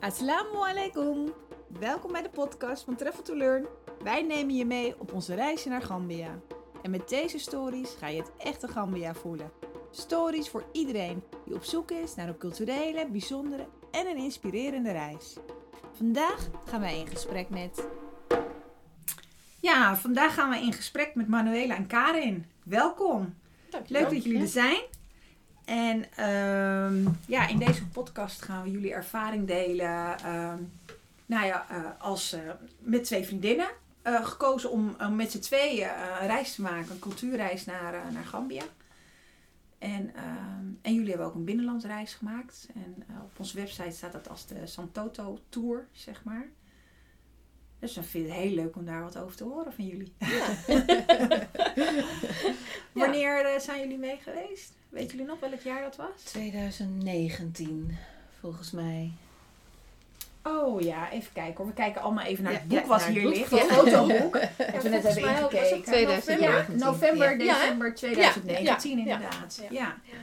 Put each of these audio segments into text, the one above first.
Assalamu alaikum. Welkom bij de podcast van Travel to Learn. Wij nemen je mee op onze reisje naar Gambia. En met deze stories ga je het echte Gambia voelen. Stories voor iedereen die op zoek is naar een culturele, bijzondere en een inspirerende reis. Vandaag gaan wij in gesprek met. Ja, vandaag gaan we in gesprek met Manuela en Karin. Welkom. Leuk dat jullie er zijn. En ehm, ja, in deze podcast gaan we jullie ervaring delen. ehm, nou ja, eh, als eh, met twee vriendinnen. eh, gekozen om met z'n tweeën een reis te maken, een cultuurreis naar, naar Gambia. En, ehm, en jullie hebben ook een binnenlandreis gemaakt. En op onze website staat dat als de Santoto Tour, zeg maar. Dus dan vind ik het heel leuk om daar wat over te horen van jullie. Wanneer eh, zijn jullie mee geweest? Weten jullie nog welk jaar dat was? 2019, volgens mij. Oh ja, even kijken hoor. We kijken allemaal even naar het boek ja, wat hier boek. ligt. Ja. Het fotoboek. Ja, net mij ook was het ingekeken. 2019. Ja, november, december 2019 Ja, ja. inderdaad. Ja. Ja. Ja.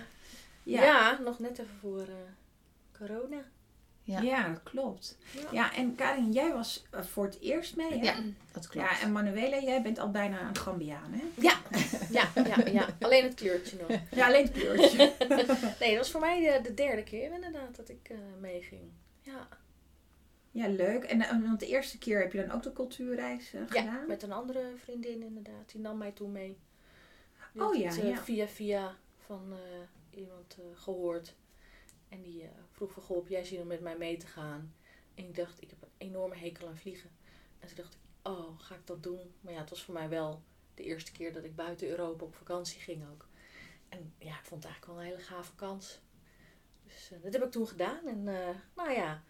Ja. Ja. nog net even voor eh, corona. Ja. dat klopt. Ja. Ja, en Karin, jij was eh, voor het eerst mee, hè? Ja, dat klopt. Ja, en Manuela, jij bent al bijna een Gambiaan, hè? Ja, ja, ja, ja. Alleen het kleurtje nog. Ja, alleen het kleurtje. Nee, dat was voor mij de, de derde keer inderdaad dat ik eh, meeging. Ja. Ja, leuk. En eh, want de eerste keer heb je dan ook de cultuurreis eh, ja, gedaan? met een andere vriendin inderdaad. Die nam mij toen mee. Die Oh ja, het, ja. Via via van eh, iemand eh, gehoord. En die eh, vroeg van, goh, heb jij zin om met mij mee te gaan? En ik dacht, ik heb een enorme hekel aan vliegen. En toen dacht ik, oh, ga ik dat doen? Maar ja, het was voor mij wel de eerste keer dat ik buiten Europa op vakantie ging ook. En ja, ik vond het eigenlijk wel een hele gave kans. Dus eh, dat heb ik toen gedaan. En eh, nou ja,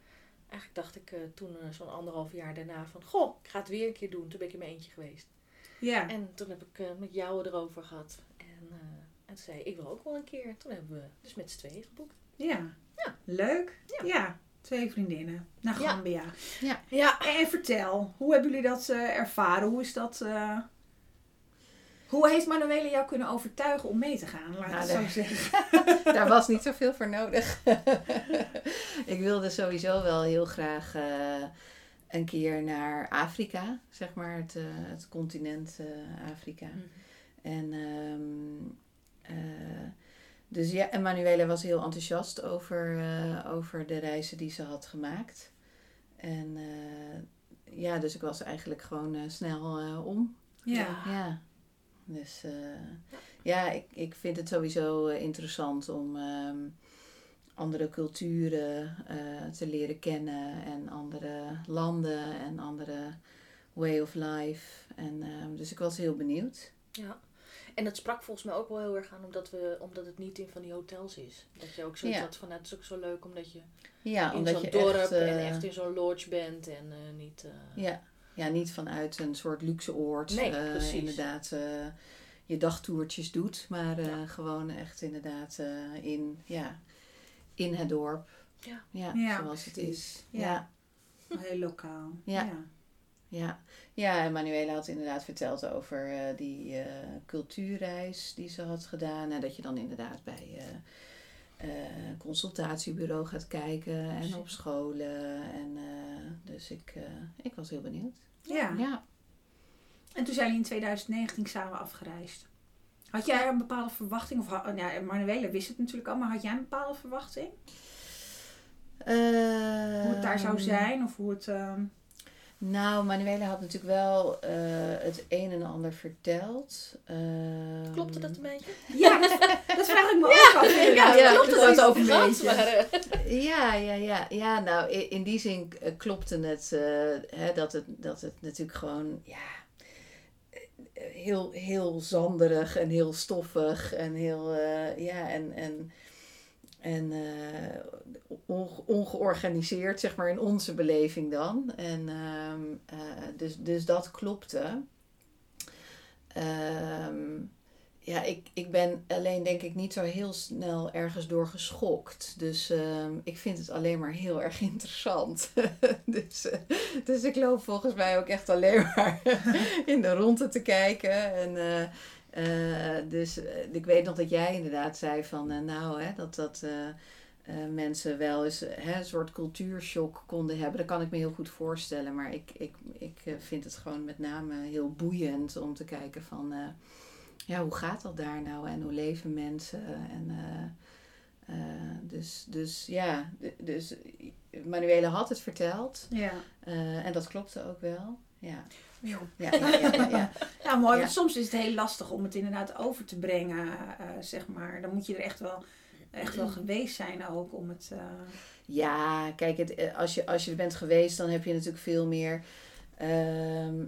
eigenlijk dacht ik toen zo'n anderhalf jaar daarna van... Goh, ik ga het weer een keer doen. Toen ben ik in mijn eentje geweest. Ja. En toen heb ik met jou erover gehad. En, en toen zei ik, ik wil ook wel een keer. Toen hebben we dus met z'n tweeën geboekt. Ja. Ja. Leuk. Ja. Ja. Twee vriendinnen naar Ja. Gambia. Ja, En vertel, hoe hebben jullie dat eh, ervaren? Hoe is dat... eh, Hoe heeft Manuela jou kunnen overtuigen om mee te gaan? Laat ik Nou, het zo zeggen. Daar was niet zoveel voor nodig. ik wilde sowieso wel heel graag eh, een keer naar Afrika, zeg maar, het, het continent eh, Afrika. En, ehm, eh, dus ja, en Manuela was heel enthousiast over, eh, over de reizen die ze had gemaakt. En eh, ja, dus ik was eigenlijk gewoon eh, snel om. Ja. Ja. Dus ja, ik, ik vind het sowieso interessant om ehm, andere culturen te leren kennen en andere landen en andere way of life. En, ehm, dus ik was heel benieuwd. ja. En dat sprak volgens mij ook wel heel erg aan omdat, we, omdat het niet in van die hotels is. Dat je ook zoiets Ja. had van, nou, het is ook zo leuk omdat je Ja, in omdat zo'n je dorp echt, en eh, echt in zo'n lodge bent en eh, niet... eh, ja, ja, niet vanuit een soort luxe oord. Nee, eh, precies. inderdaad eh, je dagtoertjes doet, maar eh, Ja. gewoon echt inderdaad eh, in, ja, in het dorp. Ja. Ja, Ja, zoals het is. Ja. Heel lokaal. Ja. Ja, ja en Manuela had inderdaad verteld over eh, die eh, cultuurreis die ze had gedaan. En dat je dan inderdaad bij eh, consultatiebureau gaat kijken en op scholen. En, dus ik, ik was heel benieuwd. Ja. Ja. En toen zijn jullie in 2019 samen afgereisd. Had jij een bepaalde verwachting? Of, ha- ja, Manuela wist het natuurlijk al, maar had jij een bepaalde verwachting? Hoe het daar zou Ehm, zijn? Of hoe het... Nou, Manuela had natuurlijk wel eh, het een en ander verteld. Ehm, Klopte dat een beetje? Ja, dat vraag ik me ook af. Ja, ja, klopt dat het was ook een beetje. Ja, ja, ja. Ja, nou, in, die zin eh, klopte het, eh, hè, dat het dat het natuurlijk gewoon, ja, heel, heel zanderig en heel stoffig en heel, eh, ja, en, en, en eh, onge- ongeorganiseerd, zeg maar, in onze beleving dan. En ehm, eh, dus, dus dat klopte. Ehm, ja, ik, ik ben alleen denk ik niet zo heel snel ergens door geschokt. Dus ehm, ik vind het alleen maar heel erg interessant. dus, eh, dus ik loop volgens mij ook echt alleen maar in de ronde te kijken. En, dus eh, ik weet nog dat jij inderdaad zei van, eh, nou, hè, dat dat... eh, mensen wel eens hè, een soort cultuurshock konden hebben. Dat kan ik me heel goed voorstellen. Maar ik, ik, ik vind het gewoon met name heel boeiend om te kijken van... ja, hoe gaat dat daar nou? En hoe leven mensen? En... dus, dus ja, dus Manuele had het verteld. Ja. en dat klopte ook wel. Ja. Ja, ja, ja, ja, ja. mooi. Want soms is het heel lastig om het inderdaad over te brengen, uh, zeg maar. Dan moet je er echt wel, echt wel geweest zijn ook om het... Uh... Ja, kijk, het, eh, als, je, als je er bent geweest, dan heb je natuurlijk veel meer... Uh,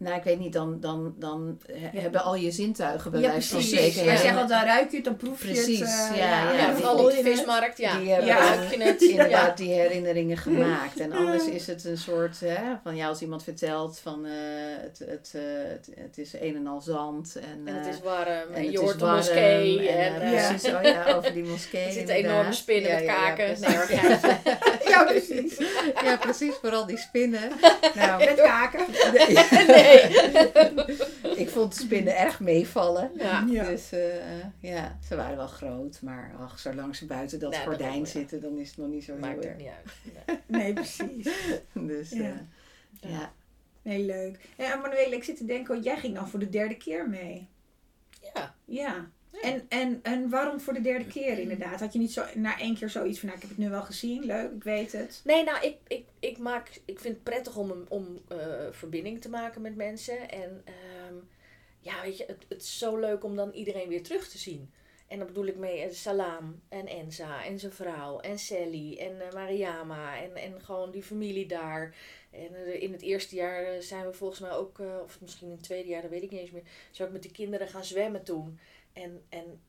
nou, ik weet niet, dan, dan, dan hebben al je zintuigen bij wijze van spreken. Jij zegt al, dan ruik je het, dan proef je precies, het. Uh, ja, ja, ja, vooral op de vismarkt, ja. Die hebben ja. het, inderdaad die herinneringen gemaakt. En anders is het een soort, hè, van ja, als iemand vertelt van uh, het, het, uh, het, het, is een en al zand. En, en het is warm. En, je hoort de moskee. En, en precies, oh ja, over die moskee Er zitten enorme spinnen met kaken. Ja, precies. Ja, precies. Vooral die spinnen. Nou, met kaken. Nee ik vond de spinnen erg meevallen. Ja. Dus uh, ja, ze waren wel groot. Maar ach, zolang ze buiten dat nou, gordijn zitten, dan is het nog niet zo Maakt heel erg. Maakt niet uit. Nee, nee precies. dus ja. Uh, ja. Nee, leuk. En Manuele, ik zit te denken, oh, jij ging dan voor de derde keer mee. Ja. Ja. En, en, en waarom voor de derde keer inderdaad? Had je niet zo na één keer zoiets van, nou, ik heb het nu wel gezien, leuk, ik weet het. Nee, nou, ik, ik, ik, maak, ik vind het prettig om, om uh, verbinding te maken met mensen. En um, ja, weet je, het, het is zo leuk om dan iedereen weer terug te zien. En dan bedoel ik mee uh, Salam en Enza en zijn vrouw en Sally en uh, Mariama en, en gewoon die familie daar. En in het eerste jaar zijn we volgens mij ook, of misschien in het tweede jaar, dat weet ik niet eens meer, zou ik met de kinderen gaan zwemmen toen. En, en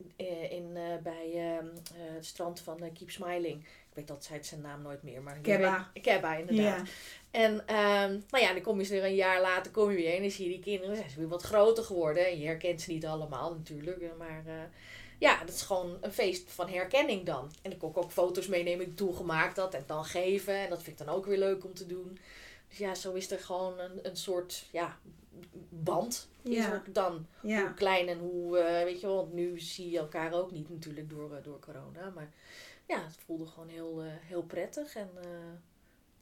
in, bij ehm, het strand van Keep Smiling. Ik weet dat zei zijn naam nooit meer. Maar Keba. Keba, inderdaad. Ja. En um, nou ja, dan kom je weer een jaar later kom je weer en dan zie je die kinderen. Zijn ze weer wat groter geworden. En je herkent ze niet allemaal natuurlijk. Maar uh, ja, dat is gewoon een feest van herkenning dan. En dan kon ik ook foto's meenemen die ik toen gemaakt had. En dan geven. En dat vind ik dan ook weer leuk om te doen. Dus ja, zo is er gewoon een, een soort ja, band is er dan. Ja. Hoe klein en hoe, uh, weet je wel, want nu zie je elkaar ook niet natuurlijk door, uh, door corona. Maar ja, het voelde gewoon heel, uh, heel prettig. En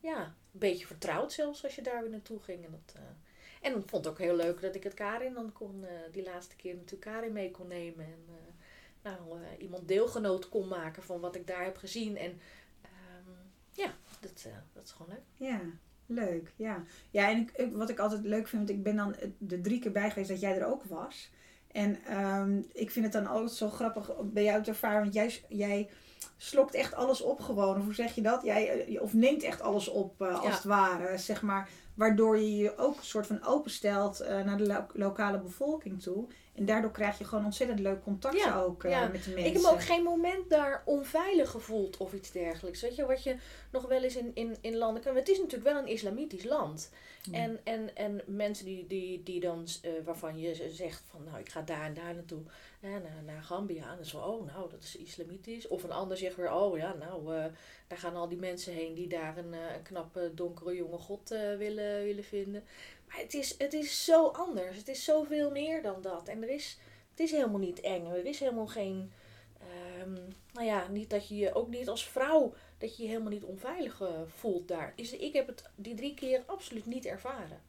ja, een beetje vertrouwd zelfs als je daar weer naartoe ging. En, dat, en ik vond het ook heel leuk dat ik het Karin dan kon, die laatste keer natuurlijk Karin mee kon nemen. En nou, iemand deelgenoot kon maken van wat ik daar heb gezien. En um, ja, dat, dat is gewoon leuk. Ja. Leuk, ja. Ja, en ik, wat ik altijd leuk vind, want ik ben dan de drie keer bij geweest dat jij er ook was. En um, ik vind het dan altijd zo grappig bij jou te ervaren, want jij, jij slokt echt alles op gewoon. Of hoe zeg je dat? Jij, eh, of neemt echt alles op, uh, als ja. het ware, zeg maar. Waardoor je je ook een soort van openstelt uh, naar de lo lokale bevolking toe. En daardoor krijg je gewoon ontzettend leuk contact ja, ook uh, ja. met de mensen. Ik heb ook geen moment daar onveilig gevoeld of iets dergelijks. Weet je, wat je nog wel eens in, in, in landen kan. Het is natuurlijk wel een islamitisch land. Mm. En, en, en mensen die, die, die dan, uh, waarvan je zegt van nou ik ga daar en daar naartoe. Ja, naar, naar Gambia. En dan zo, oh nou dat is islamitisch. Of een ander zegt weer, oh ja nou uh, daar gaan al die mensen heen die daar een, een knappe donkere jonge god willen, willen vinden. Maar het is, het is zo anders. Het is zoveel meer dan dat. En er is, het is helemaal niet eng. Er is helemaal geen. Um, nou ja, niet dat je je ook niet als vrouw. dat je je helemaal niet onveilig uh, voelt daar. Ik heb het die drie keer absoluut niet ervaren.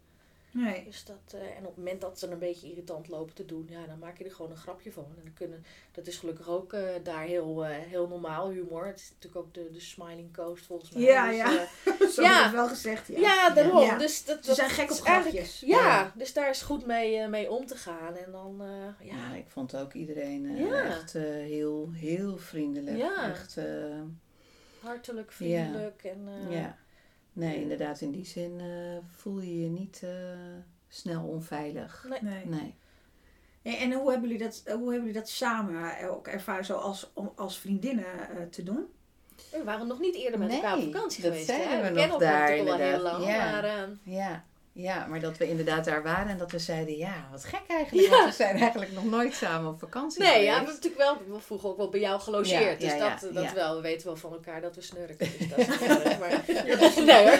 Nee. Dus dat, uh, en op het moment dat ze een beetje irritant lopen te doen, ja, dan maak je er gewoon een grapje van. En dan kunnen, dat is gelukkig ook uh, daar heel, uh, heel normaal humor. Het is natuurlijk ook de, de smiling coast volgens mij. Ja, dus, ja. Zo ja. wel gezegd. Ja, ja daarom. Ja. Dus dat, Ze dat zijn gek op grapjes. Ja, ja, dus daar is goed mee, mee om te gaan. En dan, ja. ja. ik vond ook iedereen echt heel, heel vriendelijk. Ja. Echt, Hartelijk, vriendelijk. En, ja. Nee, inderdaad, in die zin uh, voel je je niet uh, snel onveilig. Nee. nee. nee. En, en hoe, hebben jullie dat, hoe hebben jullie dat samen ook ervaren, zo als, als vriendinnen uh, te doen? We waren nog niet eerder met nee, elkaar op vakantie dat geweest. Zijn hè? we, we nog kennen daar, al heel lang. Ja. Maar, ja. Ja, maar dat we inderdaad daar waren en dat we zeiden, ja, wat gek eigenlijk. Ja. Want we zijn eigenlijk nog nooit samen op vakantie Nee, geweest. ja, we hebben natuurlijk wel, we vroegen ook wel bij jou gelogeerd. Ja, dus ja, dat, dat wel, we weten wel van elkaar dat we snurken. Dus dat is erg, maar... nee hoor.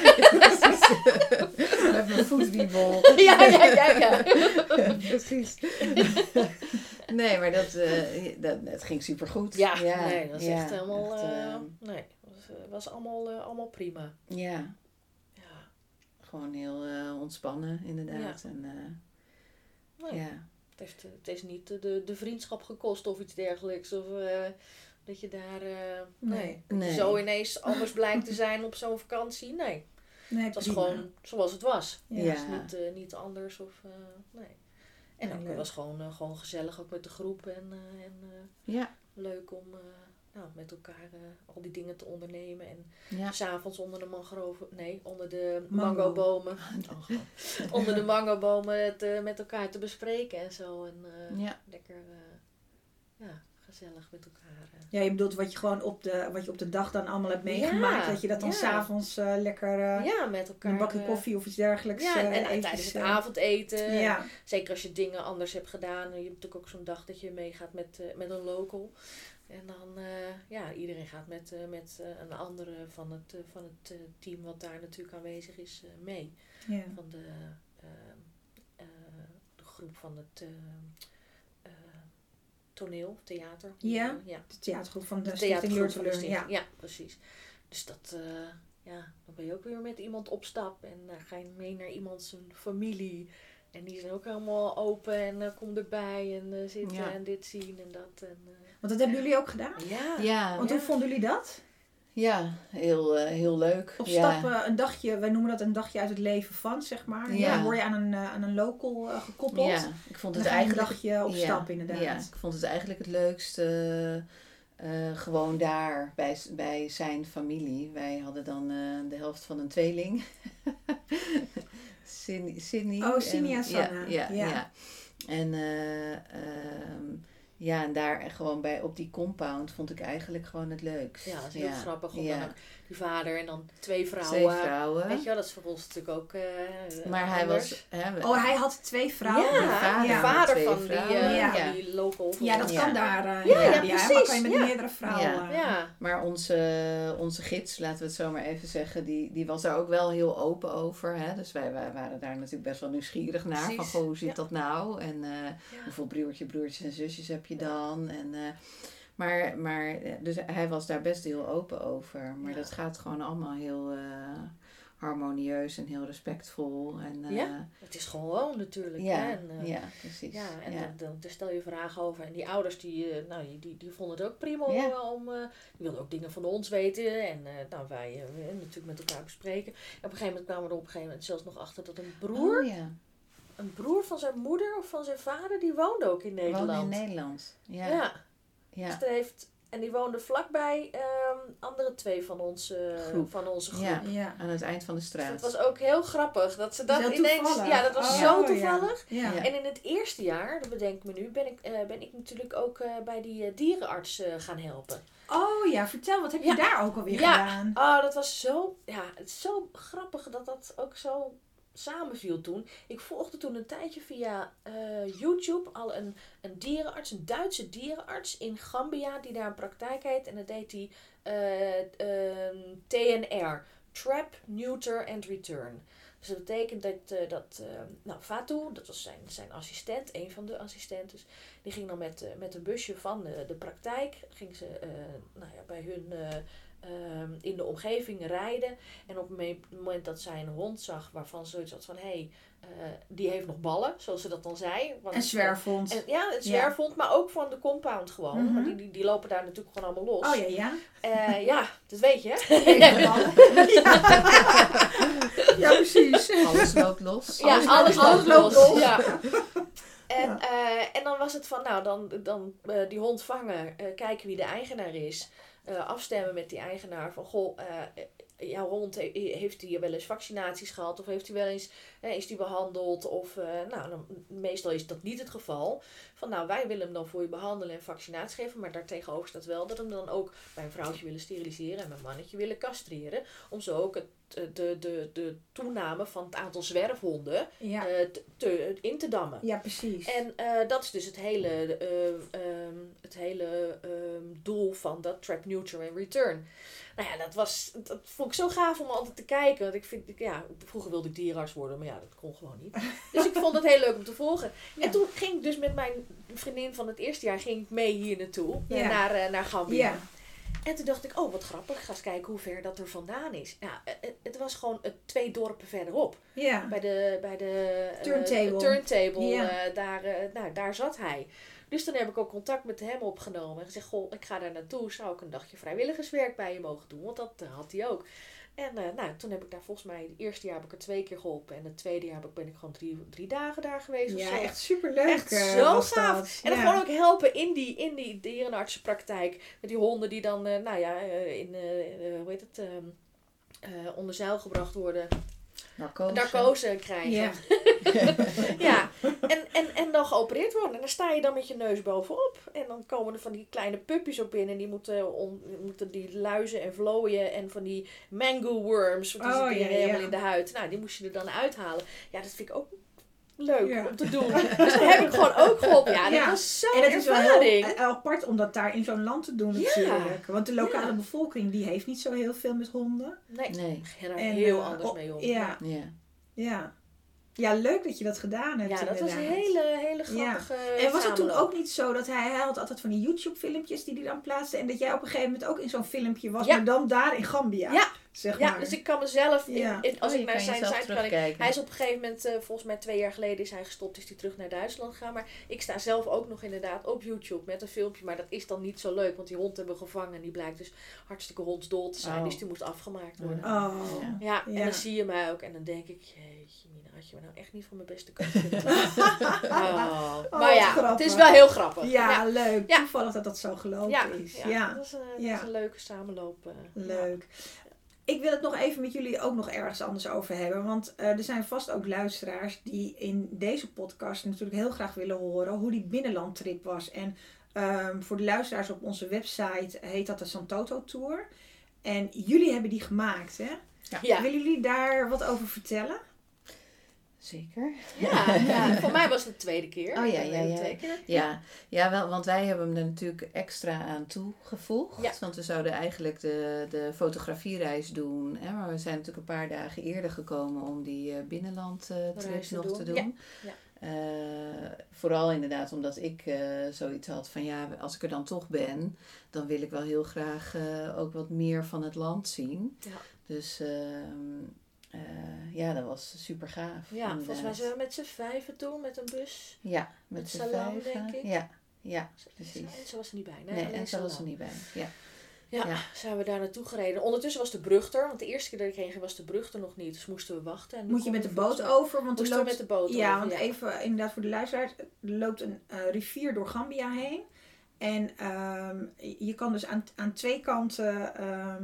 we hebben een voetwiebel. ja, ja, ja, ja. Precies. nee, maar dat, uh, dat, het ging supergoed. Ja, ja nee, dat is echt helemaal... Echt, uh, nee, was, was allemaal, allemaal prima. Ja. Gewoon heel ontspannen, inderdaad. En, nee. ja. Het, heeft, het is niet de, de vriendschap gekost of iets dergelijks. Of dat je daar... nee. nee. zo ineens anders blijkt te zijn op zo'n vakantie. Nee. Nee, het was gewoon zoals het was. Ja. Het was niet, niet anders of nee. En nee, het was gewoon, gewoon gezellig ook met de groep en, en ja. leuk om nou, met elkaar al die dingen te ondernemen. En ja. s'avonds onder de mangrove, nee, onder de mango. bomen onder de mangobomen het met elkaar te bespreken en zo. En ja. lekker ja, gezellig met elkaar. Eh. Ja, je bedoelt wat je gewoon op de, wat je op de dag dan allemaal hebt meegemaakt. dat je dat dan ja. s'avonds uh, lekker uh, ja, met elkaar, een bakje koffie of iets dergelijks. Ja, en, en tijdens het avondeten. Ja. Zeker als je dingen anders hebt gedaan. Je hebt natuurlijk ook zo'n dag dat je meegaat met, met een local. En dan, ja, iedereen gaat met, met een andere van het, van het team wat daar natuurlijk aanwezig is mee. Ja. Van de, de groep van het toneel, theater. Ja, ja. de theatergroep van de, de Ja. ja, precies. Dus dat, uh, ja, dan ben je ook weer met iemand op stap en dan ga je mee naar iemand zijn familie. En die zijn ook helemaal open en uh, kom erbij en uh, zitten en dit zien en dat. En, Want dat hebben jullie ook gedaan? Ja. ja. Want hoe vonden jullie dat? Ja, heel, uh, heel leuk. Op stappen, een dagje, wij noemen dat een dagje uit het leven van, zeg maar. Ja. Dan word je aan een, uh, aan een local uh, gekoppeld. Ja, ik vond het eigenlijk... een dagje op stap inderdaad. Ja, ik vond het eigenlijk het leukste gewoon daar, bij, bij zijn familie. Wij hadden dan de helft van een tweeling. Sydney. Oh, Sydney en Sanna. Ja, ja, ja. En... ehm ja, en daar gewoon bij op die compound vond ik eigenlijk gewoon het leukst. Ja, dat is heel grappig. Om dan ook die vader en dan twee vrouwen. Twee vrouwen. Weet je wel, dat is voor ons natuurlijk ook uh, Maar hij was... Hè, oh, hij had twee vrouwen? Ja, de vader, van die, uh, ja. die local. Ja, dat kan daar. Uh, ja, ja, precies. Maar kan je met meerdere vrouwen. Ja. Maar onze, onze gids, laten we het zo maar even zeggen, die, die was daar ook wel heel open over. Hè? Dus wij, wij waren daar natuurlijk best wel nieuwsgierig naar. Precies. Van, hoe zit dat nou? En hoeveel broertje, broertjes en zusjes heb je dan? En... Maar, maar dus hij was daar best heel open over. Maar dat gaat gewoon allemaal heel uh, harmonieus en heel respectvol. En, uh, ja, het is gewoon natuurlijk. Ja, hè? En, uh, ja precies. Ja, en Dan, dan, dan, stel je vragen over. En die ouders die, nou, die, die vonden het ook prima om... die wilden ook dingen van ons weten. En nou, wij natuurlijk met elkaar bespreken. En op een gegeven moment kwamen we er op een gegeven moment zelfs nog achter dat een broer... Oh, ja. Een broer van zijn moeder of van zijn vader, die woonde ook in Nederland. Woonde in Nederland, ja. Ja. Dus heeft, en die woonde vlakbij um, andere twee van onze groep. Van onze groep. Ja, ja, aan het eind van de straat. Dus dat was ook heel grappig. Dat ze dat ineens. Ja, dat was oh, zo toevallig. Ja. En in het eerste jaar, dat bedenk ik me nu, ben ik, uh, ben ik natuurlijk ook uh, bij die uh, dierenarts gaan helpen. Oh ja, vertel, wat heb je daar ook alweer gedaan? Ja, oh, dat was zo, ja, het zo grappig dat dat ook zo samenviel toen. Ik volgde toen een tijdje via uh, YouTube al een, een dierenarts, een Duitse dierenarts in Gambia, die daar een praktijk heet. En dat deed hij uh, uh, TNR, Trap, Neuter and Return. Dus dat betekent dat, uh, dat nou, Fatou, dat was zijn, zijn assistent, een van de assistenten, die ging dan met, met een busje van de, de praktijk, ging ze nou ja, bij hun Ehm, in de omgeving rijden. En op het moment dat zij een hond zag waarvan zoiets had van hé, hey, uh, die heeft nog ballen, zoals ze dat dan zei. Want, een zwerfhond. En, ja, een zwerfhond, maar ook van de compound gewoon. Mm Want die, die, die, lopen daar natuurlijk gewoon allemaal los. Oh ja, ja. Uh, ja, dat weet je. ja. ja, precies. Alles loopt los. Ja, alles, alles, alles loopt los. Ja. En, uh, en dan was het van, nou, dan, dan die hond vangen, kijken wie de eigenaar is. Uh, afstemmen met die eigenaar van goh, uh, jouw hond heeft hij wel eens vaccinaties gehad of heeft hij wel eens is die behandeld of nou meestal is dat niet het geval. Van nou wij willen hem dan voor je behandelen en vaccinatie geven maar daartegenover staat wel dat hem dan ook bij een vrouwtje willen steriliseren en bij een mannetje willen castreren om zo ook het de, de, de toename van het aantal zwerfhonden ja. uh, te, in te dammen. Ja, precies. En uh, dat is dus het hele, uh, um, het hele um, doel van dat Trap Neutral and Return. Nou ja, dat, was, dat vond ik zo gaaf om altijd te kijken. Want ik vind, ja, vroeger wilde ik dierenarts worden, maar ja, dat kon gewoon niet. Dus ik vond het heel leuk om te volgen. En toen ging ik dus met mijn vriendin van het eerste jaar ging ik mee hier naartoe, Ja. naar, eh, naar Gambia. En toen dacht ik, oh wat grappig, ik ga eens kijken hoe ver dat er vandaan is. Ja, eh, het, het was gewoon eh, twee dorpen verderop. Ja. Bij de, bij de eh, Turntable. turntable, Ja. eh, daar, eh, nou, daar zat hij. Dus dan heb ik ook contact met hem opgenomen. En gezegd, goh, ik ga daar naartoe. Zou ik een dagje vrijwilligerswerk bij je mogen doen? Want dat eh, had hij ook. En eh, nou, toen heb ik daar volgens mij, het eerste jaar heb ik er twee keer geholpen. En het tweede jaar ben ik gewoon drie, drie dagen daar geweest. of Ja, zo. echt superleuk. Echt eh, zo gaaf. dat. En dan Ja. gewoon ook helpen in die, in die dierenartsenpraktijk. Met die honden die dan, eh, nou ja, in, hoe heet het, ehm, eh, onder zeil gebracht worden. Narcose. Narcose krijgen. Ja. Ja, en, en, en dan geopereerd worden. En dan sta je dan met je neus bovenop. En dan komen er van die kleine puppies op in. En die moeten, on, moeten die luizen en vlooien. En van die mango worms. Want die Oh, zitten ja, helemaal ja. in de huid. Nou, die moest je er dan uithalen. Ja, dat vind ik ook leuk Ja. om te doen. Dus dat heb ik gewoon ook geholpen. Ja, dat Ja. was zo'n En het is wel heel eh, apart om dat daar in zo'n land te doen Ja. natuurlijk. Want de lokale Ja. bevolking die heeft niet zo heel veel met honden. Nee, Nee. En, heel eh, anders oh, mee om. Ja, Ja. ja. Ja, leuk dat je dat gedaan hebt Ja, dat was een hele, hele grappige En was het toen ook niet zo dat hij, hij had altijd van die YouTube filmpjes die hij dan plaatste. En dat jij op een gegeven moment ook in zo'n filmpje was. Ja. Maar dan daar in Gambia. Ja. Zeg Ja, maar. dus ik kan mezelf, in, Ja. in- als Oh, ik naar zijn site kan, ik, hij is op een gegeven moment, eh, volgens mij twee jaar geleden is hij gestopt, is hij terug naar Duitsland gegaan. Maar ik sta zelf ook nog inderdaad op YouTube met een filmpje, maar dat is dan niet zo leuk, want die hond hebben we gevangen en die blijkt dus hartstikke hondsdol te zijn, Oh. dus die moest afgemaakt worden. Oh. Ja. Ja, en dan zie je mij ook en dan denk ik, jeetje Mina, had je me nou echt niet van mijn beste kant oh. Oh, Maar ja, grappig. het is wel heel grappig. Ja, ja. leuk. Ja. Toevallig dat dat zo gelopen Ja, is. ja, Ja, Dat, is, een, dat is een leuke samenloop. eh. leuk. Ik wil het nog even met jullie ook nog ergens anders over hebben. Want eh, er zijn vast ook luisteraars die in deze podcast natuurlijk heel graag willen horen hoe die binnenlandtrip was. En ehm, voor de luisteraars op onze website heet dat de Santoto Tour. En jullie hebben die gemaakt, hè? Ja. Willen jullie daar wat over vertellen? Zeker. Ja, ja, voor mij was het de tweede keer. Oh, ja, ja, ja. tweede keer. Ja, ja wel, want wij hebben hem er natuurlijk extra aan toegevoegd. Ja. Want we zouden eigenlijk de, de fotografiereis doen. Hè, maar we zijn natuurlijk een paar dagen eerder gekomen om die eh, binnenlandtrip nog doen. te doen. Ja. Eh, vooral inderdaad omdat ik eh, zoiets had van ja, als ik er dan toch ben, dan wil ik wel heel graag ook wat meer van het land zien. Ja. Dus eh, ja, dat was super gaaf. Ja, volgens mij zijn we met z'n vijven toen met een bus. Ja, met Met z'n vijven. denk ik. Ja, ja, precies. En ze was er niet bij. Nee, en zo was er niet bij. Ja. Ja, Ja. zijn we daar naartoe gereden. Ondertussen was de brug er, want de eerste keer dat ik heen ging was de brug er nog niet. Dus moesten we wachten. En Moet je met de boot over? Want Moesten we loopt, met de boot ja, over, want even inderdaad voor de luisteraars. Er loopt een eh, rivier door Gambia heen. En ehm, je kan dus aan, aan twee kanten... ehm,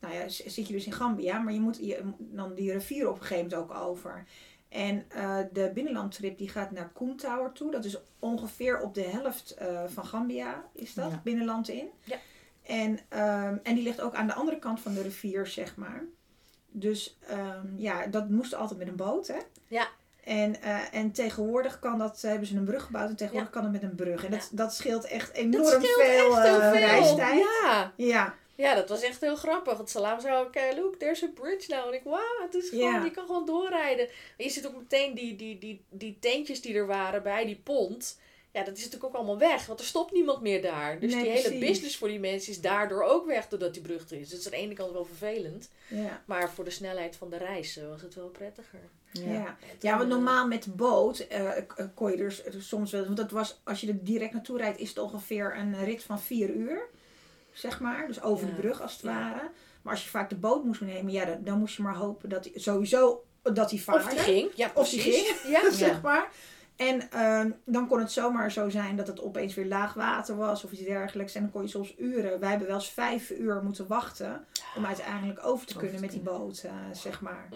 nou ja, zit je dus in Gambia. Maar je moet je, dan die rivier op een gegeven moment ook over. En eh, de binnenlandtrip die gaat naar Koen Tower toe. Dat is ongeveer op de helft eh, van Gambia is dat, Ja. binnenland in. Ja. En, ehm, en die ligt ook aan de andere kant van de rivier, zeg maar. Dus ehm, ja, dat moest altijd met een boot, hè? Ja. En, eh, en tegenwoordig kan dat, hebben ze een brug gebouwd en tegenwoordig kan het met een brug. En dat, dat scheelt echt enorm Dat scheelt veel, echt eh, veel. reistijd. Ja. Ja. Ja, dat was echt heel grappig. Want Salam zei ook, eh, look, there's a bridge now. En ik, wauw, het is gewoon, Ja. je kan gewoon doorrijden. En je ziet ook meteen die, die, die, die tentjes die er waren bij die pont. Ja, dat is natuurlijk ook allemaal weg, want er stopt niemand meer daar. Dus Nee, die hele business voor die mensen is daardoor ook weg doordat die brug er is. Dus dat is aan de ene kant wel vervelend. Ja. Maar voor de snelheid van de reis was het wel prettiger. Ja. Ja. Ja, want normaal met de boot eh, k- kon je er er soms wel. Want dat was, als je er direct naartoe rijdt, is het ongeveer een rit van vier uur. Zeg maar. Dus over de brug als het ware. Maar als je vaak de boot moest nemen, ja, dan, dan moest je maar hopen dat hij sowieso dat hij vaarde. Of die ging. Ja, Of die precies. ging. Ja. zeg maar. En ehm, dan kon het zomaar zo zijn dat het opeens weer laag water was of iets dergelijks. En dan kon je soms uren. Wij hebben wel eens vijf uur moeten wachten om uiteindelijk over te kunnen met die boot, eh, zeg maar.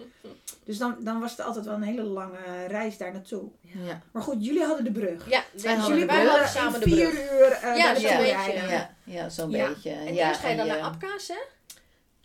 Dus dan, dan was het altijd wel een hele lange reis daar naartoe. Ja. Maar goed, jullie hadden de brug. Ja, Wij dus hadden jullie de wij brug. hadden in samen de vier brug. uur eh Ja, daar zo'n naartoe beetje, rijden. Ja, ja zo'n Ja. beetje. En ja, eerst ga je dan naar Apka's, hè?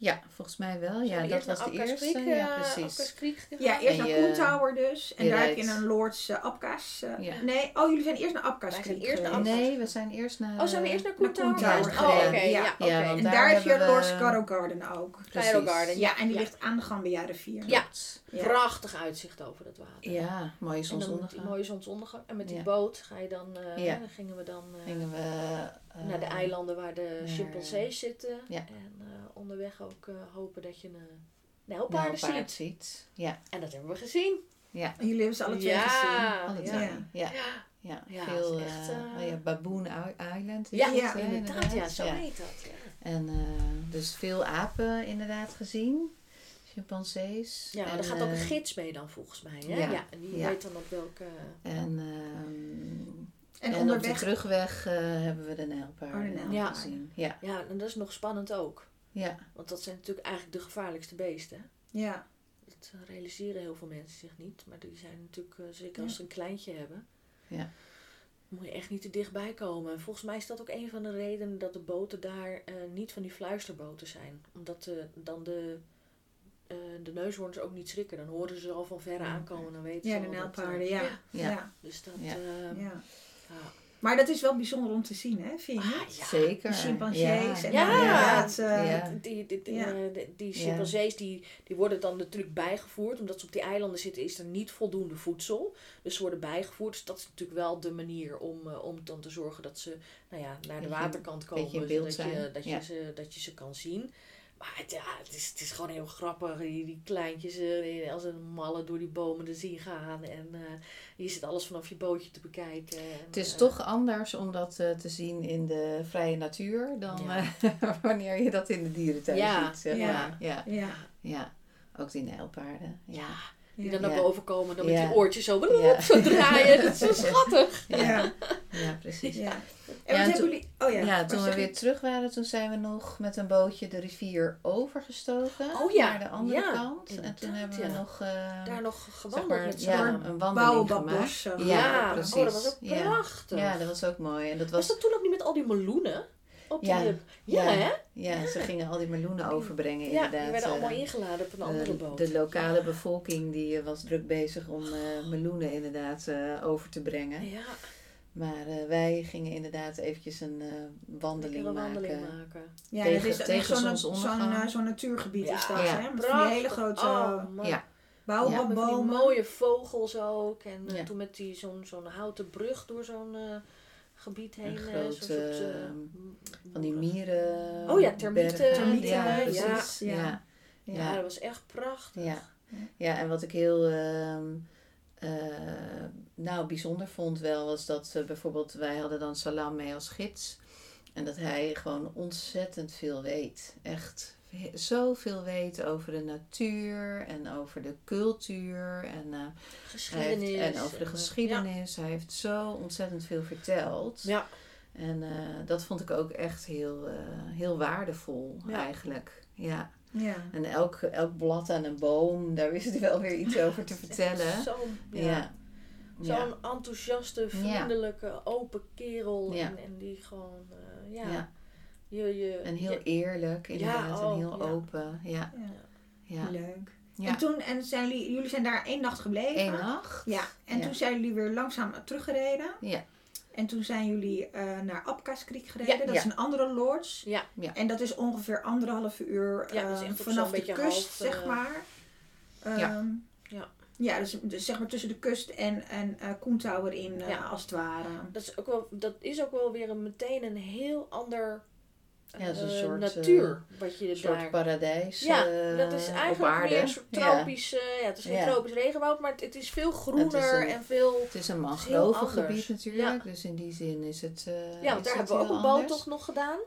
Ja, volgens mij wel. Ja, dat eerst was naar de Abka's eerste. Creek, ja, eh, precies. Abka's? Ja, eerst En naar je- Koen Tower dus. En daar heb je een Lords uh, Apka's. eh, Ja. Nee, oh jullie zijn eerst naar Apka's Wij zijn Creek eerst naar geweest. Abka's. Nee, we zijn eerst naar... Oh, zijn we eerst naar Naar Koen Koen Tower? Tower Oh, oké. Ja, En daar daar heb je Lords Carro Garden ook. Cairo Precies. Garden, Ja, en die ja. ligt aan de Gambia rivier. Ja. Ja. Prachtig uitzicht over dat water. Ja, mooie zonsondergang. mooie zonsondergang. En met die Ja. boot ga je dan, eh, Ja. dan gingen we dan eh, Gingen we... eh, naar de eilanden waar de chimpansees zitten. Ja. En eh, onderweg ook eh, hopen dat je een nou, nijlpaarden paard ziet. ziet. Ja, En dat hebben we gezien. ja. En jullie hebben ze alle twee Ja. gezien. Alle ja. twee. Ja. Ja. Ja, Ja, veel... echt, eh, eh, oh ja, Baboon Island. is Ja, het, inderdaad. Ja, zo heet dat. Ja. En eh, dus veel apen inderdaad gezien. Chimpansees. Ja, en, daar gaat ook een eh, gids mee dan volgens mij. Hè? ja, Ja, en die ja. weet dan op welke... En, ehm, En, en, op de onderweg. terugweg eh, hebben we de nijlpaarden Oh, nijlpaarden. gezien. Ja, Ja, en dat is nog spannend ook. Ja, Want dat zijn natuurlijk eigenlijk de gevaarlijkste beesten. Ja. Dat eh, realiseren heel veel mensen zich niet. Maar die zijn natuurlijk, eh, zeker als ze een kleintje hebben... Ja. Moet je echt niet te dichtbij komen. En volgens mij is dat ook een van de redenen dat de boten daar eh, niet van die fluisterboten zijn. Omdat de, dan de, de neushoorns ook niet schrikken. Dan horen ze al van verre aankomen. Dan weten Ja, ze de nijlpaarden, ja. Ja. Ja. Dus dat... Ja. Maar dat is wel bijzonder om te zien, hè? Vind je Ah, ja. zeker. De chimpansees ja. en Ja. eh, Ja. Die, die, die, Ja. eh, die, die chimpansees die, die worden dan natuurlijk bijgevoerd. Omdat ze op die eilanden zitten is er niet voldoende voedsel. Dus ze worden bijgevoerd. Dus dat is natuurlijk wel de manier om, eh, om dan te zorgen dat ze nou ja, naar de Beetje- waterkant komen. beetje in beeld zodat je, dat, je Ja. ze, dat je ze kan zien. Maar het, ja, het, is, het is gewoon heel grappig. Die, die kleintjes eh, als een malle door die bomen te zien gaan. En eh, je zit alles vanaf je bootje te bekijken. En, Het is eh, toch anders om dat eh, te zien in de vrije natuur dan Ja. eh, wanneer je dat in de dierentuin Ja. ziet. Zeg Ja. maar. Ja. ja. ja, ook die nijlpaarden. Ja. Die Ja. dan naar boven komen. Dan met Ja. die oortjes zo, Ja. zo draaien. Dat is zo schattig. Ja. ja, precies. ja. En wat toen- jullie... Oh ja, Ja, toen we zeg- weer terug waren, toen zijn we nog met een bootje de rivier overgestoken Oh ja, naar de andere ja, kant. En toen hebben we ja. nog eh, Daar nog zeg gewandeld maar, met z'n ja, een wandeling gemaakt. Ja, precies. Oh, dat was ook Ja. prachtig. Ja, dat was ook mooi. En dat was was, dat toen ook niet met al die meloenen? Op Ja, ja, ja, ja. hè? ja, ze gingen al die meloenen overbrengen Ja, inderdaad. die werden eh, allemaal ingeladen op een andere de, boot. de lokale bevolking die eh, was druk bezig om eh, meloenen inderdaad eh, over te brengen. Ja, Maar eh, wij gingen inderdaad eventjes een eh, wandeling maken. wandeling maken. Ja, Tegen- dat is tegen zo'n zo'n eh, zo'n natuurgebied Ja. is dat, Ja. hè? Met van die hele grote Oh. Ja. Ja, met die mooie vogels ook. En eh, Ja. toen met die, zo'n, zo'n houten brug door zo'n eh, gebied heen. Een eh, grote, soort, eh, ehm, Van die mieren. Oh ja, termieten. Termieten, ja, ja. Ja. Ja. Ja, Ja. dat was echt prachtig. Ja. ja, en wat ik heel ehm, eh, nou, bijzonder vond wel, was dat bijvoorbeeld wij hadden dan Salam mee als gids. En dat hij gewoon ontzettend veel weet. Echt zoveel weet over de natuur en over de cultuur en, eh, Geschiedenis. heeft, en over de eh, geschiedenis. Hij heeft zo ontzettend veel verteld. Ja. En eh, dat vond ik ook echt heel, eh, heel waardevol Ja. eigenlijk. Ja. Ja. En elk, elk blad aan een boom, daar wist hij wel weer iets over te vertellen. Zo'n Ja. zo'n enthousiaste, vriendelijke, open kerel. Ja. En, en die gewoon, eh, ja, Ja. Je, je, En heel je- eerlijk, inderdaad. oh, en heel ja. open. Ja. Ja. Ja. Leuk. ja. En toen, en zijn jullie, jullie zijn daar één nacht gebleven? Eén nacht. Ja, en Ja. toen zijn jullie weer langzaam teruggereden. Ja. En toen zijn jullie eh, naar Abkas Creek gereden. Ja. dat Ja. is een andere lodge. Ja. Ja. En dat is ongeveer anderhalf uur eh, vanaf de kust, half, zeg eh, maar. Ja. Ehm, Ja. Ja, dus, dus zeg maar tussen de kust en, en eh Koen Tower in, eh, Ja. als het ware. Dat is ook wel, dat is ook wel weer een, meteen een heel ander Ja, dat is een eh, soort, natuur wat je Een soort daar... paradijs Ja, eh, dat is op eigenlijk aarde. meer een soort Ja. tropisch... eh, ja, het is geen Ja. tropisch regenwoud, maar het, het is veel groener een- en veel... Het is een mangrovengebied natuurlijk. Dus in die zin is het eh Ja, want daar hebben we ook een boottocht nog gedaan.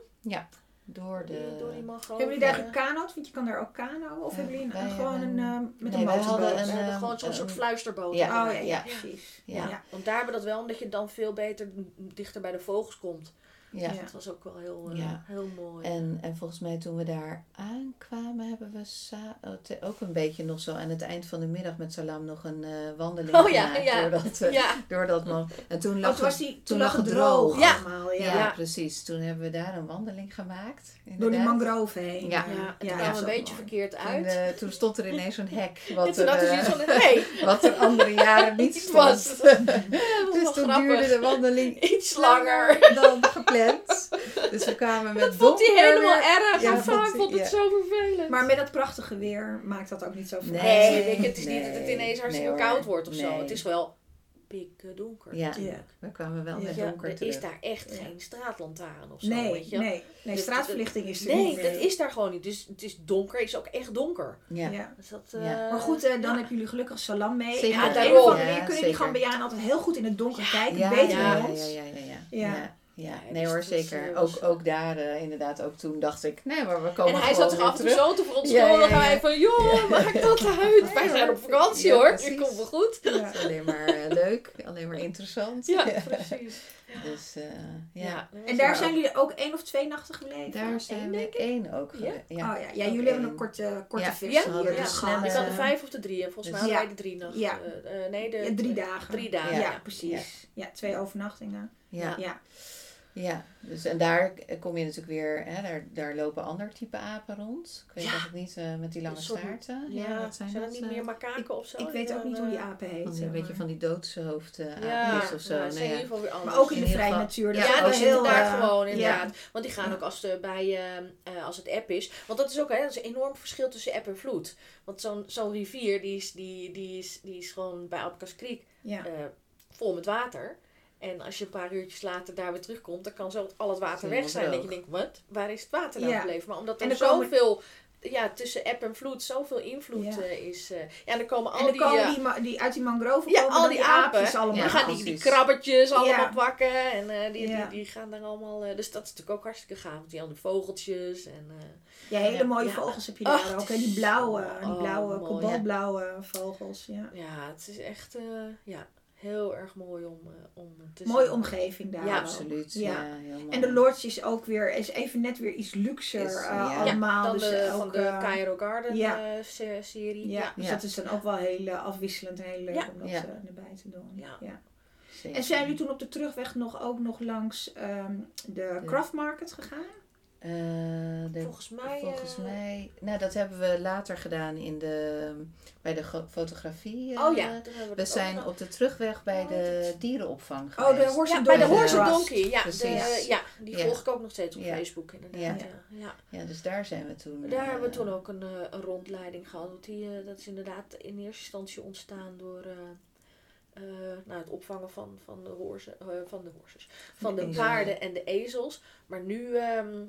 Door de... Die- door die mangroven. Hebben jullie daar gekanoot? Want je kan daar ook kano. Of Ja, hebben jullie een, gewoon hebben- een, eh, met nee, een motorboot? hadden We een, hebben eh, gewoon zo'n soort fluisterboot. Ja. Oh ja, ja, precies. Ja. Ja. Want daar hebben we dat wel, omdat je dan veel beter dichter bij de vogels komt. Ja. Ja. Dat was ook wel heel, eh, Ja. heel mooi. En, en volgens mij toen we daar toen kwamen, hebben we oh, ook een beetje nog zo aan het eind van de middag met Salam nog een eh, wandeling Oh ja, gemaakt. ja. Door dat, eh, Ja, door dat man. En toen Oh, lag toen, het- die, toen toen lag lag het droog droog. Ja. allemaal. ja, Ja. Ja. precies. Toen hebben we daar een wandeling gemaakt. Door die inderdaad. mangrove heen. Ja. ja, ja, het kwam ja, een beetje mooi. verkeerd uit. eh, toen stond er ineens zo'n hek. Wat, en toen er, had eh, van, nee, wat er andere jaren niet stond. was. dus toen grappig. duurde de wandeling Iets langer. dan gepland. Dus we kwamen met Dat vond hij helemaal weer. erg. Ja, Ja, vond ik hij- vond het ja. zo vervelend. Maar met dat prachtige weer maakt dat ook niet zo veel Nee. Nee, het is niet dat het nee, ineens hartstikke nee koud wordt of zo. Nee. Het is wel pikken donker. Ja. natuurlijk. We kwamen wel Ja. met Ja, donker er terug. is daar echt Ja. geen straatlantaarn of zo, Nee, weet je. nee, nee, Dus straatverlichting is er Nee, niet dat meer. is daar gewoon niet. Dus het is donker, is ook echt donker. Ja. Ja. Dus dat, Ja. eh, Maar goed, eh, dan ja. hebben jullie gelukkig salam mee. Zeker. En daarom. Ja, kunnen die. Gambianen altijd heel goed in het donker kijken. Beter dan ja, ons. ja, ja, ja, Ja. nee dus hoor, zeker. eh, was- Ook, ook daar eh, inderdaad, ook toen dacht ik, nee, maar we komen En hij zat er weer af en toe zo te verontschuldigen. Ja, ja, ja. Hij van, joh, maakt dat uit. Wij zijn op vakantie Ja, hoor. Het komt wel goed. Ja. Het is alleen maar eh, leuk, alleen maar interessant. Ja, precies. Dus eh, ja. En daar zijn jullie ook één of twee nachten gebleven? daar zijn we één ook Ja? geweest. oh ja, jullie hebben een korte, korte Ja. versie Ja, hier de gehad. Ik had de vijf of de drie. En volgens mij Dus hadden ja. wij de drie nachten. Ja. nee, de, Ja, drie dagen. Drie dagen, Ja, ja. precies. Ja, twee overnachtingen. Ja, Ja. ja. Dus, en daar kom je natuurlijk weer, hè, daar, daar lopen ander type apen rond. Ik weet Ja. eigenlijk niet, eh, met die lange staarten. Ja, wat zijn, zijn dat? niet eh, meer makaken of zo? Ik weet ook niet hoe die apen van heten. die, een beetje van die doodshoofd Ja, aapjes of zo. ja, in ja. ieder geval weer anders. Maar ook in de vrije natuur. Ja, is dat wel is heel, inderdaad eh, gewoon, ja. inderdaad. Want die gaan Ja. ook als, de, bij, eh, eh, als het app is. Want dat is ook hè, dat is een enorm verschil tussen app en vloed. Want zo'n zo'n rivier, die is, die, die, is, die is gewoon bij Alpkas Creek Ja. eh, vol met water. En als je een paar uurtjes later daar weer terugkomt, dan kan zo al het water weg zijn. Dat je denkt, wat? Waar is het water nou Ja. gebleven? Maar omdat er zoveel, ja, tussen app en vloed, zoveel invloed Ja. eh, is. eh, ja, dan komen al En dan die... komen eh, die, uit die mangroven ja, komen al die apen. aapjes allemaal. die Ja, gaan die, die precies. krabbetjes allemaal pakken. En eh, die, Ja. die, die gaan dan allemaal... eh, dus dat is natuurlijk ook hartstikke gaaf. Want die andere vogeltjes en... eh, Ja, hele Ja. mooie Ja. vogels heb je daar ook. hè. Die blauwe, die oh, blauwe, kobaltblauwe vogels. Ja. ja, het is echt eh, ja, heel erg mooi om, eh, om te Mooie zien. omgeving daar. Ja. Absoluut. Ja. Ja. heel mooi. En de lodge is ook weer, is even net weer iets luxer Is, eh, ja. allemaal. dan dus de, ook, van de Cairo Garden ja. eh, se- serie. Ja, dus Ja. dat is dan ook wel heel afwisselend en heel leuk Ja. om dat Ja. eh, erbij te doen. Ja. En zijn jullie toen op de terugweg nog ook nog langs ehm, de Craft Market gegaan? Eh, de- Volgens mij... volgens eh, mij, nou dat hebben we later gedaan in de, bij de fotografie. eh, Oh ja, we We dat ook zijn op de terugweg bij Oh, de dierenopvang Oh, de geweest. Horse Ja, bij de Horse. Donkey. Ja, Precies. de, ja die Ja. volg ik ook nog steeds op Ja. Facebook inderdaad. Ja. Ja. Ja. Ja, dus daar zijn we toen. Daar hebben we toen ook een, een rondleiding gehad. Want die, dat is inderdaad in eerste instantie ontstaan door eh, nou, het opvangen van, van de eh, van de horses, van de De paarden en de ezels. Maar nu ehm,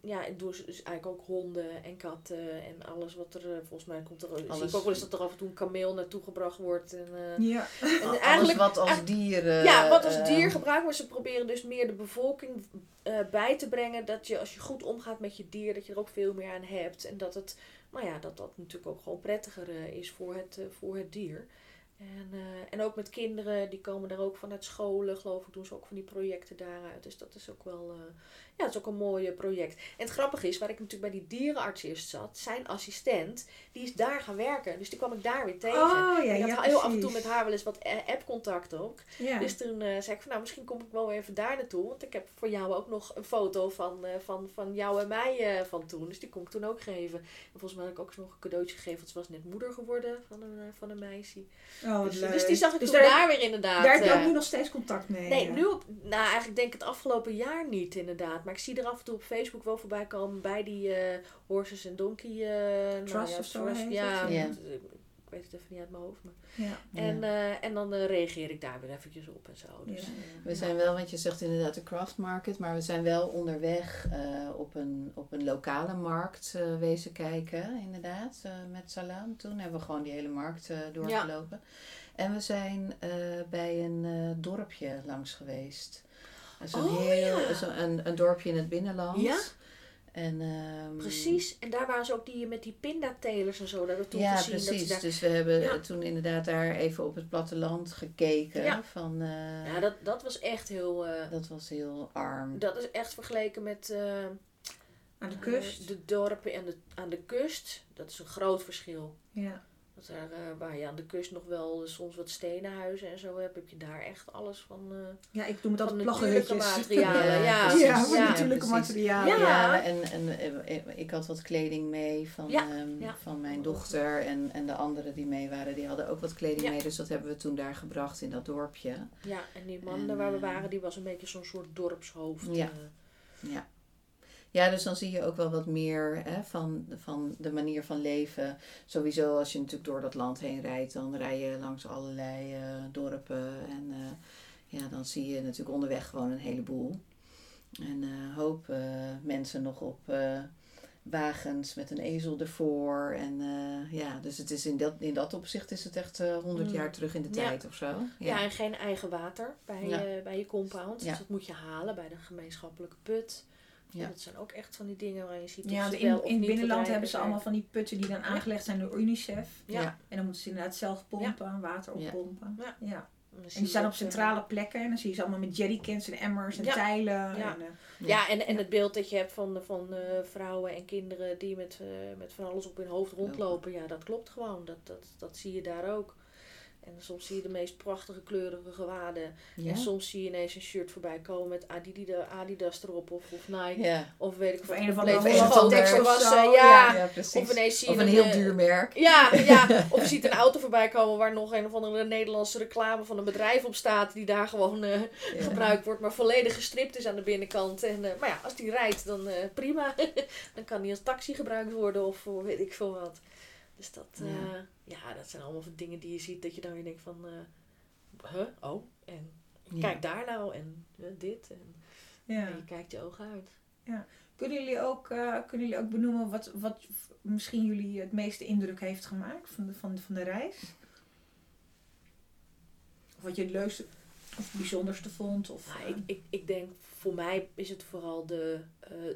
ja, doen ze dus eigenlijk ook honden en katten en alles wat er, eh, volgens mij komt er, zie Alles. ik ook wel eens dat er af en toe een kameel naartoe gebracht wordt. En, Ja. en Alles eigenlijk, wat als dier. ja, wat als dier gebruikt, maar ze proberen dus meer de bevolking bij te brengen dat je als je goed omgaat met je dier, dat je er ook veel meer aan hebt. En dat het, nou ja, dat dat natuurlijk ook gewoon prettiger is voor het, voor het dier. En, eh, en ook met kinderen, die komen daar ook vanuit scholen, geloof ik, doen ze ook van die projecten daaruit. Dus dat is ook wel, eh, ja, het is ook een mooi project. En het grappige is, waar ik natuurlijk bij die dierenarts eerst zat, zijn assistent, die is daar gaan werken. Dus die kwam ik daar weer tegen. Oh ja, ik had ja, heel af en toe met haar wel eens wat eh, app-contact ook. Ja. Dus toen zei ik van nou, misschien kom ik wel weer even daar naartoe. Want ik heb voor jou ook nog een foto van, van, van jou en mij van toen. Dus die kon ik toen ook geven. En volgens mij had ik ook nog een cadeautje gegeven. Want ze was net moeder geworden van een, van een meisje. Oh, dus, dus die zag ik Dus toen daar, daar, weer inderdaad. daar heb je eh, ook nu nog steeds contact mee. Nee, ja. nu op, nou eigenlijk denk ik het afgelopen jaar niet inderdaad. Maar ik zie er af en toe op Facebook wel voorbij komen bij die eh, Horses and Donkey eh, nou Trust ja, of zo trust. heet Ja, het, ja. Weet het even niet uit mijn hoofd. Maar. Ja. En, eh, en dan eh, reageer ik daar weer eventjes op en zo. Dus, Ja. eh, We zijn wel, want je zegt inderdaad de craft market, maar we zijn wel onderweg eh, op, een, op een lokale markt eh, wezen kijken, inderdaad, eh, met Salam. Toen hebben we gewoon die hele markt eh, doorgelopen. En we zijn eh, bij een eh, dorpje langs geweest. Zo'n Oh, heel, ja. zo een, een dorpje in het binnenland. En, ehm, Precies, en daar waren ze ook die met die pindatelers en zo, dat we toen Ja, gezien. Dat precies. ze daar... Dus we hebben Ja. toen inderdaad daar even op het platteland gekeken. Ja. Van, eh, Ja, dat, dat was echt heel... eh, Dat was heel arm. dat is echt vergeleken met... eh, Aan de kust. de dorpen aan de, aan de kust, dat is een groot verschil. ja. Dat er, eh, waar je aan de kust nog wel soms wat stenen huizen en zo hebt, heb je daar echt alles van, eh ja, ik noem het van altijd natuurlijke plaggenhutjes. materialen. Ja, Ja, precies. Ja, ja, van ja. natuurlijke precies. materialen. Ja. Ja, en, en eh, ik had wat kleding mee van, Ja, ehm, ja. van mijn dochter en, en de anderen die mee waren, die hadden ook wat kleding Ja. mee. Dus dat hebben we toen daar gebracht in dat dorpje. Ja, en die man En, daar waar we waren, die was een beetje zo'n soort dorpshoofd. Ja. eh. Ja. Ja, dus dan zie je ook wel wat meer hè, van, van de manier van leven. Sowieso als je natuurlijk door dat land heen rijdt, dan rij je langs allerlei eh, dorpen. En eh, ja, dan zie je natuurlijk onderweg gewoon een heleboel. En een hoop eh, mensen nog op wagens met een ezel ervoor. En ja, dus het is in, dat, in dat opzicht is het echt eh 100 Mm. jaar terug in de Ja. tijd of zo. Ja. en geen eigen water bij, Ja. je, bij je compound. Ja. Dus dat moet je halen bij de gemeenschappelijke put. Ja. Dat zijn ook echt van die dingen waar je ziet Ja, ze wel in, in het binnenland hebben ze allemaal van die putten die dan aangelegd zijn door UNICEF. Ja. Ja. En dan moeten ze inderdaad zelf pompen, water oppompen. Ja. Ja. En die staan op eh, centrale plekken en dan zie je ze allemaal met jerrycans en emmers en tijlen. Ja. En, eh, Ja, en, en het beeld dat je hebt van, van vrouwen en kinderen die met, eh, met van alles op hun hoofd rondlopen, ja, dat klopt gewoon. Dat, dat, dat zie je daar ook. En soms zie je de meest prachtige kleurige gewaden. Ja. En soms zie je ineens een shirt voorbij komen met Adidas, Adidas erop of, of Nike. Ja. Of weet ik Of wat. een of andere tekst of was. zo, eh, ja. ja. ja, precies. Of ineens zie je Of een heel eh, duur merk. Ja, ja, of je ziet een auto voorbij komen waar nog een of andere Nederlandse reclame van een bedrijf op staat. Die daar gewoon eh, Ja. gebruikt wordt, maar volledig gestript is aan de binnenkant. En, eh, maar ja, als die rijdt, dan eh, prima. dan kan die als taxi gebruikt worden of voor weet ik veel wat. Dus dat, eh, Ja. ja. dat zijn allemaal van dingen die je ziet dat je dan weer denkt van, eh huh, oh, en Ja. kijk daar nou en eh, dit. En, ja. en je kijkt je ogen uit. Kunnen, jullie ook, kunnen jullie ook benoemen wat, wat misschien jullie het meeste indruk heeft gemaakt van de, van, van de reis? Of wat je het leukste of het bijzonderste vond? Of, Nou, ik, ik, ik denk, voor mij is het vooral de,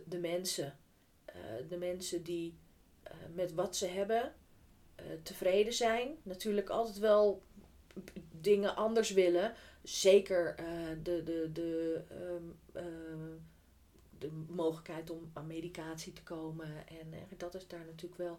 de mensen. De mensen die met wat ze hebben tevreden zijn. Natuurlijk altijd wel dingen anders willen. Zeker eh, de, de, de, ehm, eh, de mogelijkheid om aan medicatie te komen. En eh, dat is daar natuurlijk wel.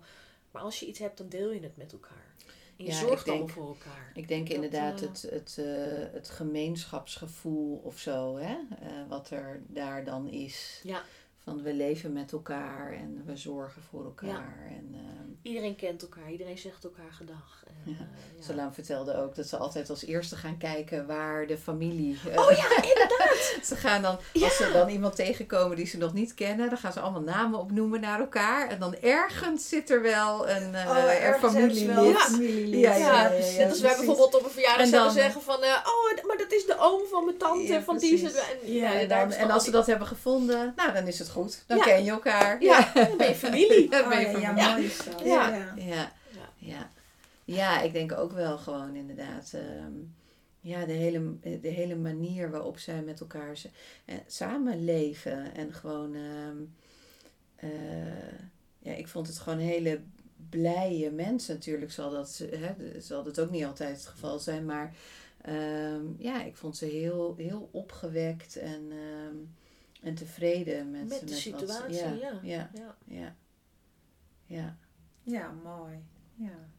Maar als je iets hebt, dan deel je het met elkaar. En je Ja, zorgt allemaal denk- voor elkaar. Ik denk Dat, inderdaad eh, het, het, eh, het gemeenschapsgevoel of zo, hè? eh, wat er daar dan is. Ja. Van we leven met elkaar en we zorgen voor elkaar. En ehm Iedereen kent elkaar, iedereen zegt elkaar gedag. En, Ja. eh, ja. Salam vertelde ook dat ze altijd als eerste gaan kijken waar de familie. eh, Oh ja, inderdaad. Ze gaan dan, als ze dan iemand tegenkomen die ze nog niet kennen, dan gaan ze allemaal namen opnoemen naar elkaar. En dan ergens zit er wel een eh oh, er wel familielid. Ja, Ja, ja, ja, net als wij bijvoorbeeld op een verjaardag En zouden dan- zeggen van... eh, oh, maar dat is de oom van mijn tante, Ja, van die... ze- En, Ja, ja, En, daar dan- en als ze dat hebben gevonden, nou dan is het goed. Dan Ja. ken je elkaar. Ja, dan ben je familie. Dan Oh, ben je ja, ja, mooi is dat. Ja. Ja. Ja, Ja. ik denk ook wel gewoon inderdaad. ehm, ja, de hele, de hele manier waarop zij met elkaar z- eh, samenleven. En gewoon, ehm, eh, ja, ik vond het gewoon hele blije mensen. Natuurlijk zal dat, hè, zal dat ook niet altijd het geval zijn. Maar ehm, ja, ik vond ze heel, heel opgewekt en, ehm, en tevreden met, Met de situatie, ja. ja. ja, Ja. ja, ja, Ja, mooi. Ja.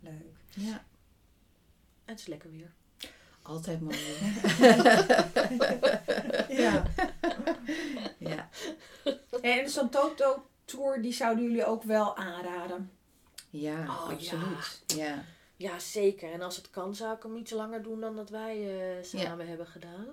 Leuk. ja. En het is lekker weer. Altijd mooi. Ja. ja. En zo'n Toto-tour, die zouden jullie ook wel aanraden? ja, Oh, absoluut. Ja. Ja, zeker. En als het kan, zou ik hem iets langer doen dan dat wij eh, samen hebben gedaan.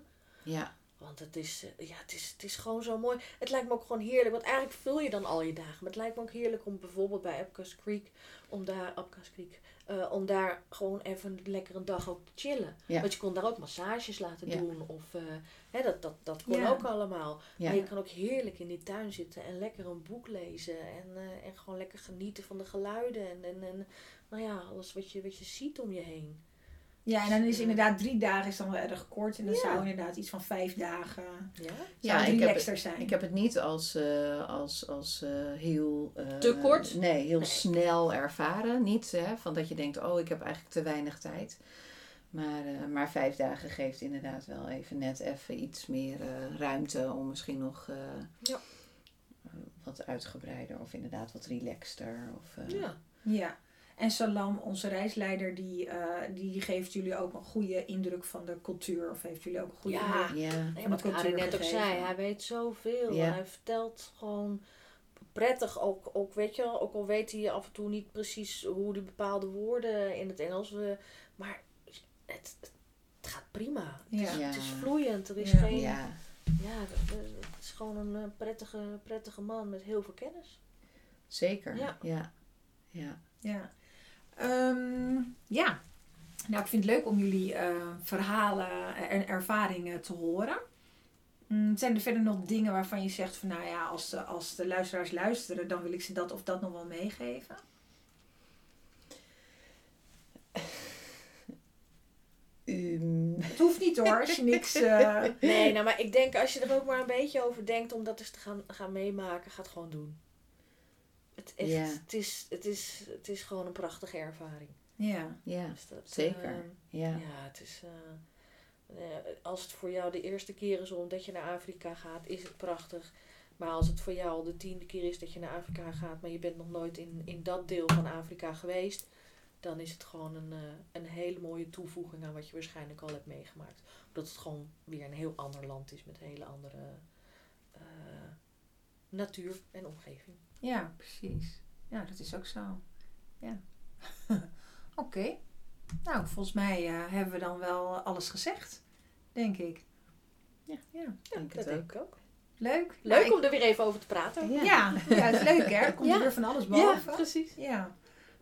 Ja. Want het is, eh, ja, het, is, het is gewoon zo mooi. Het lijkt me ook gewoon heerlijk. Want eigenlijk vul je dan al je dagen. Maar het lijkt me ook heerlijk om bijvoorbeeld bij Epcot Creek, om daar, Epcot Creek, eh, om daar gewoon even lekker een dag ook te chillen. Ja. Want je kon daar ook massages laten Ja. doen. Of eh, hè, dat, dat, dat kon Ja. ook allemaal. Maar je kan ook heerlijk in die tuin zitten en lekker een boek lezen. En, en gewoon lekker genieten van de geluiden. En, en, en nou ja, alles wat je, wat je ziet om je heen. Ja, en dan is inderdaad drie dagen is dan wel erg kort. En dan Ja. zou inderdaad iets van vijf dagen Ja? zou Ja, ik heb, relaxter zijn. ik heb het niet als, eh, als, als eh, heel... eh, Te kort? Nee, heel Nee. snel ervaren. Niet hè, van dat je denkt, oh, ik heb eigenlijk te weinig tijd. Maar, eh, maar vijf dagen geeft inderdaad wel even net even iets meer eh, ruimte om misschien nog eh, Ja. wat uitgebreider of inderdaad wat relaxter. Of, eh, Ja. Ja. En Salam, onze reisleider, die, eh, die geeft jullie ook een goede indruk van de cultuur. Of heeft jullie ook een goede Ja. indruk? ja. Nee, Van de cultuur net ook zei, hij weet zoveel. Ja. Hij vertelt gewoon prettig ook, ook, weet je ook al weet hij af en toe niet precies hoe die bepaalde woorden in het Engels, eh, maar het, het gaat prima. Het, is, Ja. het is vloeiend, er is Ja. geen, ja, ja, het, het is gewoon een eh, prettige, prettige man met heel veel kennis. zeker. Ja. Ja. ja. Ehm, ja. Nou, ik vind het leuk om jullie eh, verhalen en ervaringen te horen. Mm, zijn er verder nog dingen waarvan je zegt van nou ja, als de, als de luisteraars luisteren, dan wil ik ze dat of dat nog wel meegeven? Ehm, Het hoeft niet hoor, als je niks... eh, Nee, nou, maar ik denk als je er ook maar een beetje over denkt om dat eens te gaan, gaan meemaken, ga het gewoon doen. Het, echt, Ja. het, is, het, is, het is gewoon een prachtige ervaring. ja. ja, Dus dat, zeker. eh, Ja. Ja, het is. eh, eh, als het voor jou de eerste keer is omdat je naar Afrika gaat, is het prachtig. Maar als het voor jou al de tiende keer is dat je naar Afrika gaat, maar je bent nog nooit in, in dat deel van Afrika geweest, dan is het gewoon een, eh, een hele mooie toevoeging aan wat je waarschijnlijk al hebt meegemaakt. Omdat het gewoon weer een heel ander land is met een hele andere eh, natuur en omgeving. Ja, precies. Ja, dat is ook zo. Ja. Oké. Nou, volgens mij eh, hebben we dan wel alles gezegd, denk ik. Ja. ja. denk dat het denk ik ook. Leuk. Leuk Nou, om er weer even over te praten. ja. ja, het is leuk hè. Er komt Ja. er weer van alles Ja, boven. precies. Ja.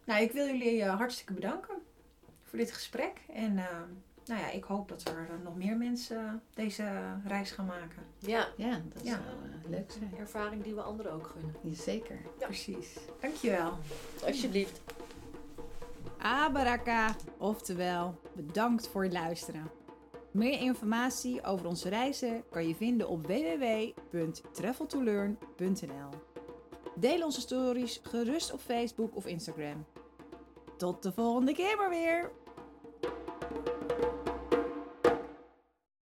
Nou, ik wil jullie eh, hartstikke bedanken voor dit gesprek. En eh, nou ja, ik hoop dat er eh, nog meer mensen deze reis gaan maken. Ja, Ja, dat Ja. zou eh, leuk zijn. een ervaring die we anderen ook gunnen. Ja, zeker. Precies. Dankjewel. Alsjeblieft. Abaraka, oftewel bedankt voor het luisteren. Meer informatie over onze reizen kan je vinden op www.traveltolearn.nl. Deel onze stories gerust op Facebook of Instagram. Tot de volgende keer maar weer!